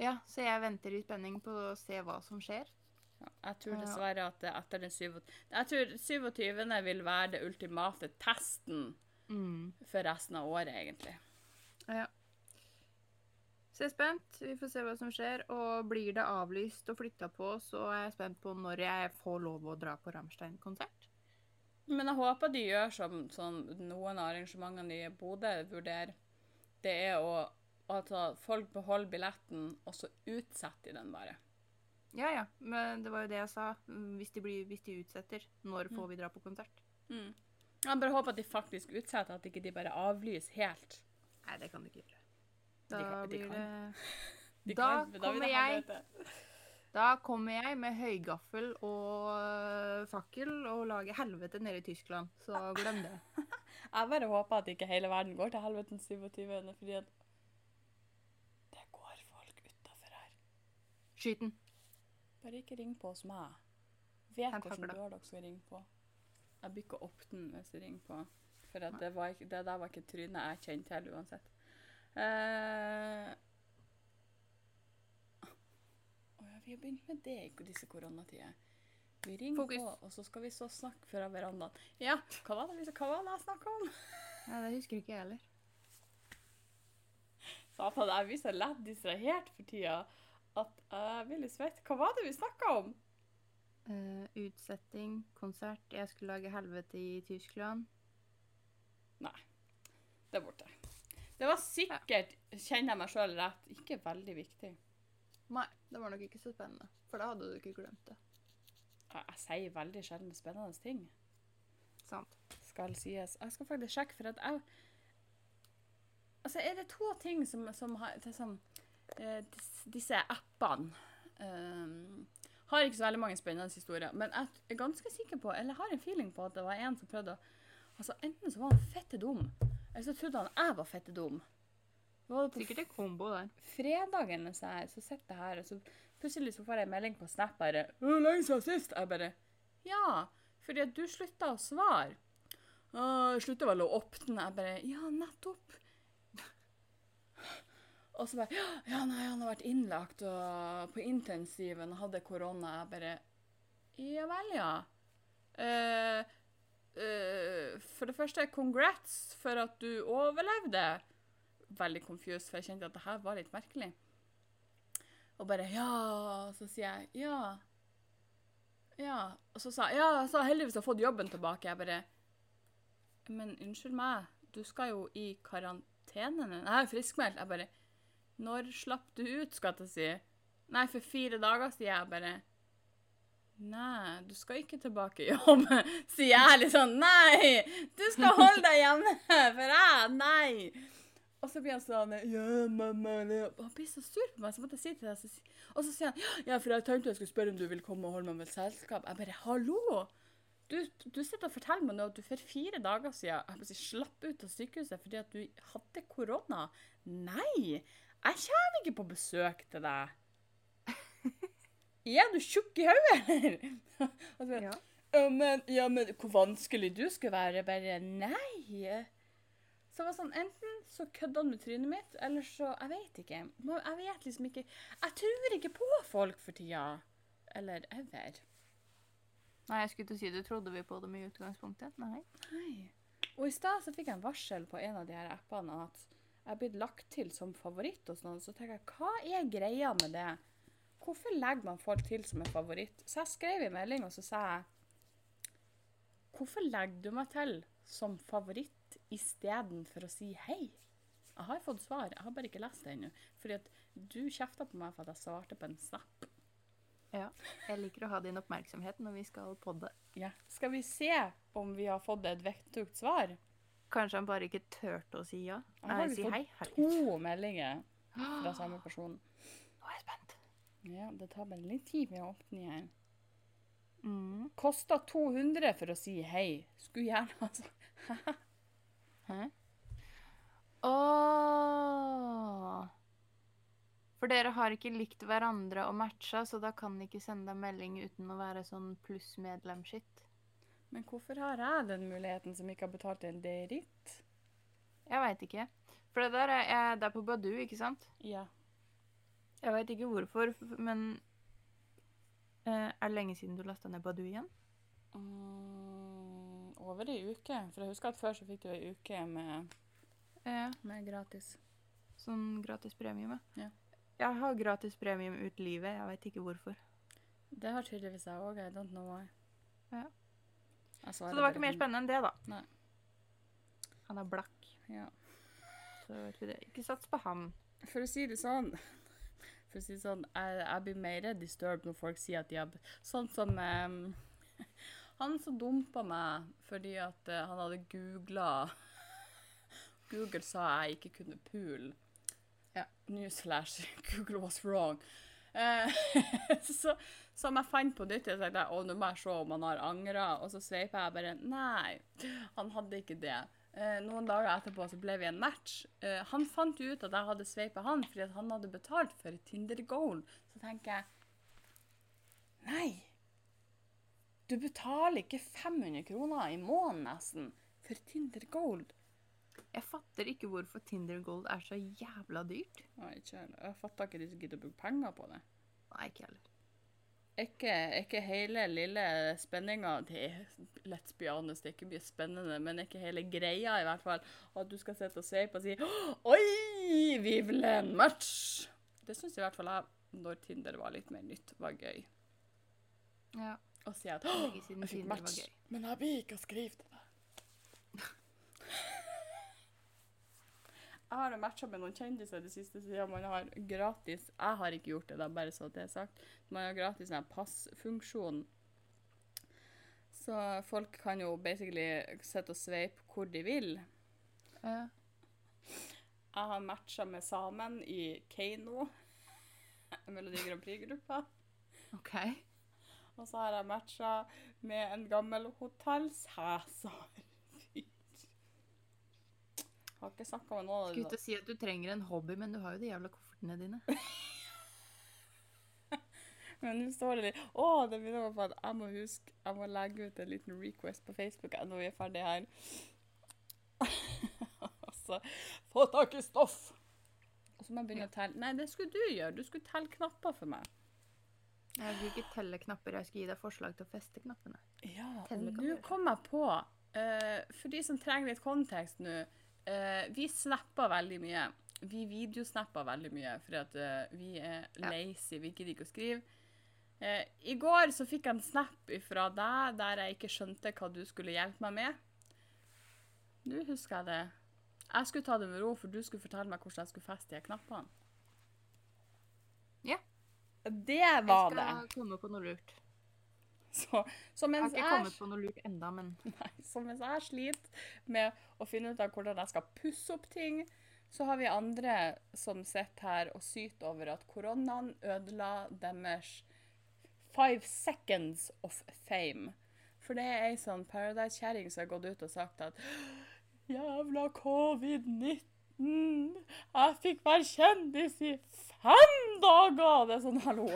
Ja, så jeg venter i spenning på å se hva som skjer. Ja, jeg tror dessverre at det etter den 27. Jeg tror 27. vil være det ultimate testen Mm. for resten av året, egentlig. Så jeg er spent. Vi får se hva som skjer. Og blir det avlyst og flytta på, så er jeg spent på når jeg får lov å dra på Rammstein-konsert. Men jeg håper de gjør som, som noen av arrangementene i Bodø vurderer. Det er å Altså, folk beholder billetten, og så utsetter de den bare. Ja, ja. Men det var jo det jeg sa. Mm, Hvis de, blir, hvis de utsetter, når får vi dra på konsert? Mm. Jeg bare håper at de faktisk utsetter, at ikke de bare avlyser helt. Nei, det kan de ikke gjøre. [LAUGHS] De Da kan- de blir det De Da kan- kommer jeg. Da kommer jeg med høygaffel og fakkel og lager helvete nede i Tyskland. Så glem det. [LAUGHS] Jeg bare håper at ikke hele verden går til helvete den 27., fordi at det går folk utafor her. Skyt den. Bare ikke ring på hos meg. Vet hvilken dør dere skal ringe på. Jeg blir ikke åpne den hvis du ringer på. For det, var ikke, det der var ikke trynet jeg kjente til uansett. Eh, ja, vi har begynt med det i disse koronatider. Vi ringer Fokus. på, og så skal vi så snakke fra verandaen. Ja, hva var det, vi- hva var det jeg snakka om? Ja, Det husker ikke jeg heller. Satan, jeg blir så lett distrahert for tida at jeg blir litt svett. Hva var det vi snakka om? Uh, utsetting, konsert. Jeg skulle lage helvete i Tyskland. Nei. Det er borte. Det var sikkert, kjenner jeg meg sjøl rett, ikke veldig viktig. Nei, det var nok ikke så spennende. For da hadde du ikke glemt det. Jeg, jeg sier veldig sjelden spennende ting, Sant. skal sies. Jeg skal faktisk sjekke, for at jeg Altså, er det to ting som, som har er sånn, eh, Disse appene um, har ikke så veldig mange spennende historier, men jeg er ganske sikker på, eller har en feeling på, at det var en som prøvde å Altså, enten så var han fette dum, eller så trodde han jeg var fette dum. Sikkert en kombo der. fredagen så, her, så sitter jeg her, og så plutselig så får jeg en melding på Snap bare «Hvor lenge siden sist?» Jeg bare Ja, fordi at du slutta å svare. «Å, Jeg slutta vel å åpne. Jeg bare Ja, nettopp. Og så bare «Ja, nei, han har vært innlagt og på intensiven og hadde korona. Jeg bare Ja vel, ja. Eh, eh, for det første, congrats for at du overlevde veldig confused, for jeg kjente at det her var litt merkelig. Og bare ja, så sier jeg ja. Ja. Og så sa jeg ja, så heldigvis har jeg fått jobben tilbake. Jeg bare Men unnskyld meg, du skal jo i karantene. Nei, friskmeldt. Jeg bare Når slapp du ut, skal jeg til å si? Nei, for fire dager sier Jeg bare Nei, du skal ikke tilbake i jobb, [LAUGHS] sier jeg litt sånn. Nei, du skal holde deg hjemme, [LAUGHS] for jeg Nei. Og så blir han sånn Ja, mamma og Han blir så sur på meg, så måtte jeg si til deg så Og så sier han Ja, for jeg tenkte jeg skulle spørre om du vil komme og holde meg med selskap. Jeg bare Hallo! Du, du sitter og forteller meg nå at du for fire dager siden jeg si, slapp ut av sykehuset fordi at du hadde korona. Nei! Jeg kommer ikke på besøk til deg. Er du tjukk i hodet, eller? [LAUGHS] Og så, Ja. ja, men, ja, men hvor vanskelig du skulle være. Bare nei. Så det var sånn, Enten så kødda han med trynet mitt, eller så Jeg vet ikke. Jeg vet liksom ikke Jeg tror ikke på folk for tida. Eller ever. Nei, jeg skulle til å si du trodde vi på dem i utgangspunktet. Nei. Nei. Og i stad så fikk jeg en varsel på en av de her appene at jeg er blitt lagt til som favoritt og sånn. Så tenker jeg, hva er greia med det? Hvorfor legger man folk til som en favoritt? Så jeg skrev en melding, og så sa jeg Hvorfor legger du meg til som favoritt istedenfor å si hei? Jeg har fått svar, jeg har bare ikke lest det ennå. Fordi at du kjefta på meg for at jeg svarte på en snap. Ja. Jeg liker å ha din oppmerksomhet når vi skal podde. Ja. Skal vi se om vi har fått et vettugt svar? Kanskje han bare ikke turte å si ja? Nei, har si hei. Herregud. To meldinger fra samme person. Nå er jeg spent. Ja, det tar bare litt tid med å åpne igjen. Mm. Kosta 200 for å si hei. Skulle gjerne altså. [LAUGHS] Hæ? Oh. For dere har ikke likt hverandre og matcha, så da kan de ikke sende deg melding uten å være sånn pluss-medlem-shit. Men hvorfor har jeg den muligheten som ikke har betalt en dritt? Jeg veit ikke. For det der er, det er på Badoo, ikke sant? Ja. Jeg veit ikke hvorfor, men uh, Er det lenge siden du lasta ned Badoo igjen? Mm, over ei uke. For jeg husker at før så fikk du ei uke med, Ja. med gratis. Sånn gratis premium, Ja. Jeg har gratis premium ut livet. Jeg veit ikke hvorfor. Det har tydeligvis jeg òg. I don't know why. Ja. Så det var ikke mer spennende enn det, da. Nei. Han er blakk, Ja. så vet vi det. Ikke sats på han. For å si det sånn For å si sånn, jeg, jeg blir mer disturbed når folk sier at de har Sånn som um, [LAUGHS] Han som dumpa meg fordi at uh, han hadde googla [LAUGHS] Google sa jeg ikke kunne pule. Ja. Newslash. [LAUGHS] Google was wrong. Eh, så som jeg fant på nytt, jeg tenkte å, nå må jeg se om han har angra. Og så sveipa jeg bare Nei, han hadde ikke det. Eh, noen dager etterpå så ble vi en match. Eh, han fant jo ut at jeg hadde sveipa han fordi han hadde betalt for Tinder Gold. Så tenker jeg Nei! Du betaler ikke 500 kroner i måneden nesten for Tinder Gold. Jeg fatter ikke hvorfor Tinder Gold er så jævla dyrt. Nei, ikke heller. Jeg fatter ikke de som gidder å bruke penger på det. Nei, ikke heller. Ikke, ikke hele lille spenninga Det er be honest, det ikke mye spennende, men ikke hele greia i hvert fall at du skal sitte og sveipe og si Oi, vi vil en match! Det syns i hvert fall jeg, når Tinder var litt mer nytt, var gøy. Ja, Å si at Å, jeg fikk match, men jeg blir ikke å skrive til deg. Jeg har matcha med noen kjendiser i det siste siden man har gratis Jeg har ikke gjort det, da, bare så det er sagt. Man har gratis sånn passfunksjonen. passfunksjon. Så folk kan jo basically sitte og sveipe hvor de vil. Ja. Jeg har matcha med Samen i Keiino, [LAUGHS] Melodi Grand Prix-gruppa. OK. Og så har jeg matcha med en gammel Hotell Cæsar-fyr. Har ikke snakka med noen Skulle til å si at du trenger en hobby, men du har jo de jævla koffertene dine. [LAUGHS] Men nå står det litt Å, det minner meg på at jeg må huske Jeg må legge ut en liten request på Facebook når vi er ferdige her. [LAUGHS] altså få tak i stoff! Og så må jeg begynne å telle. Nei, det skulle du gjøre. Du skulle telle knapper for meg. Jeg vil ikke telle knapper, jeg skal gi deg forslag til å feste knappene. Ja, og nå kom jeg på uh, For de som trenger litt kontekst nå eh, Vi snapper veldig mye. Vi videosnapper veldig mye fordi at uh, vi er lazy. Vi gidder ikke å skrive. Uh, I går så fikk jeg en snap fra deg der jeg ikke skjønte hva du skulle hjelpe meg med. Nå husker jeg det. Jeg skulle ta det med ro, for du skulle fortelle meg hvordan jeg skulle feste de knappene. Ja. Det Jeg skal det. komme på noe lurt. [LAUGHS] Så, så Jeg har ikke kommet på noe lurt enda, men [LAUGHS] nei, så mens jeg sliter med å finne ut av hvordan jeg skal pusse opp ting, så har vi andre som sitter her og syter over at koronaen ødela deres five seconds of fame. For det er ei sånn Paradise-kjerring som har gått ut og sagt at Jævla covid-19! Jeg fikk være kjendis i fem dager! Det er sånn, hallo.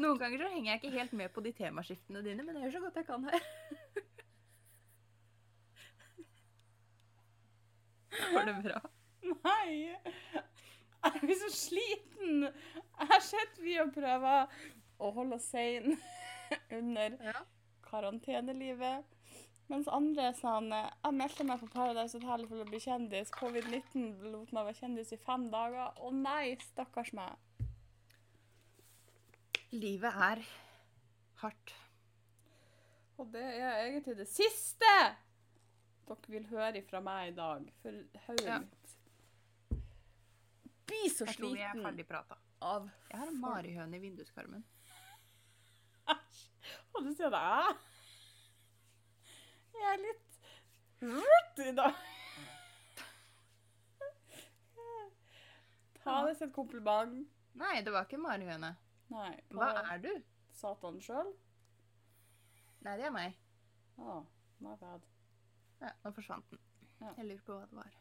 Noen ganger så henger jeg ikke helt med på de temaskiftene dine, men jeg gjør så godt jeg kan her. Går det bra? Nei! Jeg blir så sliten. Jeg har sett vi og prøver å holde oss sein under Ja. karantenelivet. Mens andre sånn Jeg meldte meg på Paradise Hotel for å bli kjendis. Covid-19 lot meg være kjendis i fem dager. Å nei, stakkars meg. Livet er hardt. Og det er egentlig det siste dere vil høre fra meg i dag. For hodet Ja. mitt blir så Jeg tror vi er sliten ferdig prata. av Jeg har en marihøne i vinduskarmen. Æsj. Og du sier det? Jeg er litt rødt i dag. Ta det som et kompliment. Nei, det var ikke marihøne. Nei, Hva er du? Satan sjøl? Nei, det er meg. Å, my bad. Ja, nå forsvant den. Ja. Jeg lurer på hva det var.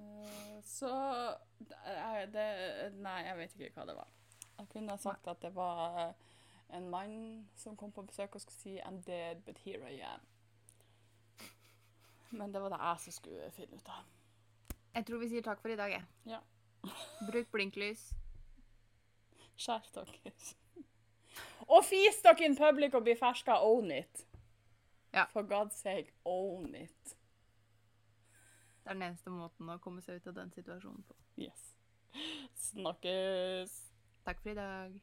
Uh, så det, det Nei, jeg vet ikke hva det var. Jeg kunne ha sagt at det var eh, en mann som kom på besøk og skulle si I'm dead, but here I am. Men det var det jeg som skulle finne ut av. Jeg tror vi sier takk for i dag, jeg. Ja. Bruk blinklys. Skjerp dere. [LAUGHS] Og fis dere in public og bli ferska. Own it. Ja. For God's sake, own it. Det er den eneste måten å komme seg ut av den situasjonen på. Yes. Snakkes. Takk for i dag.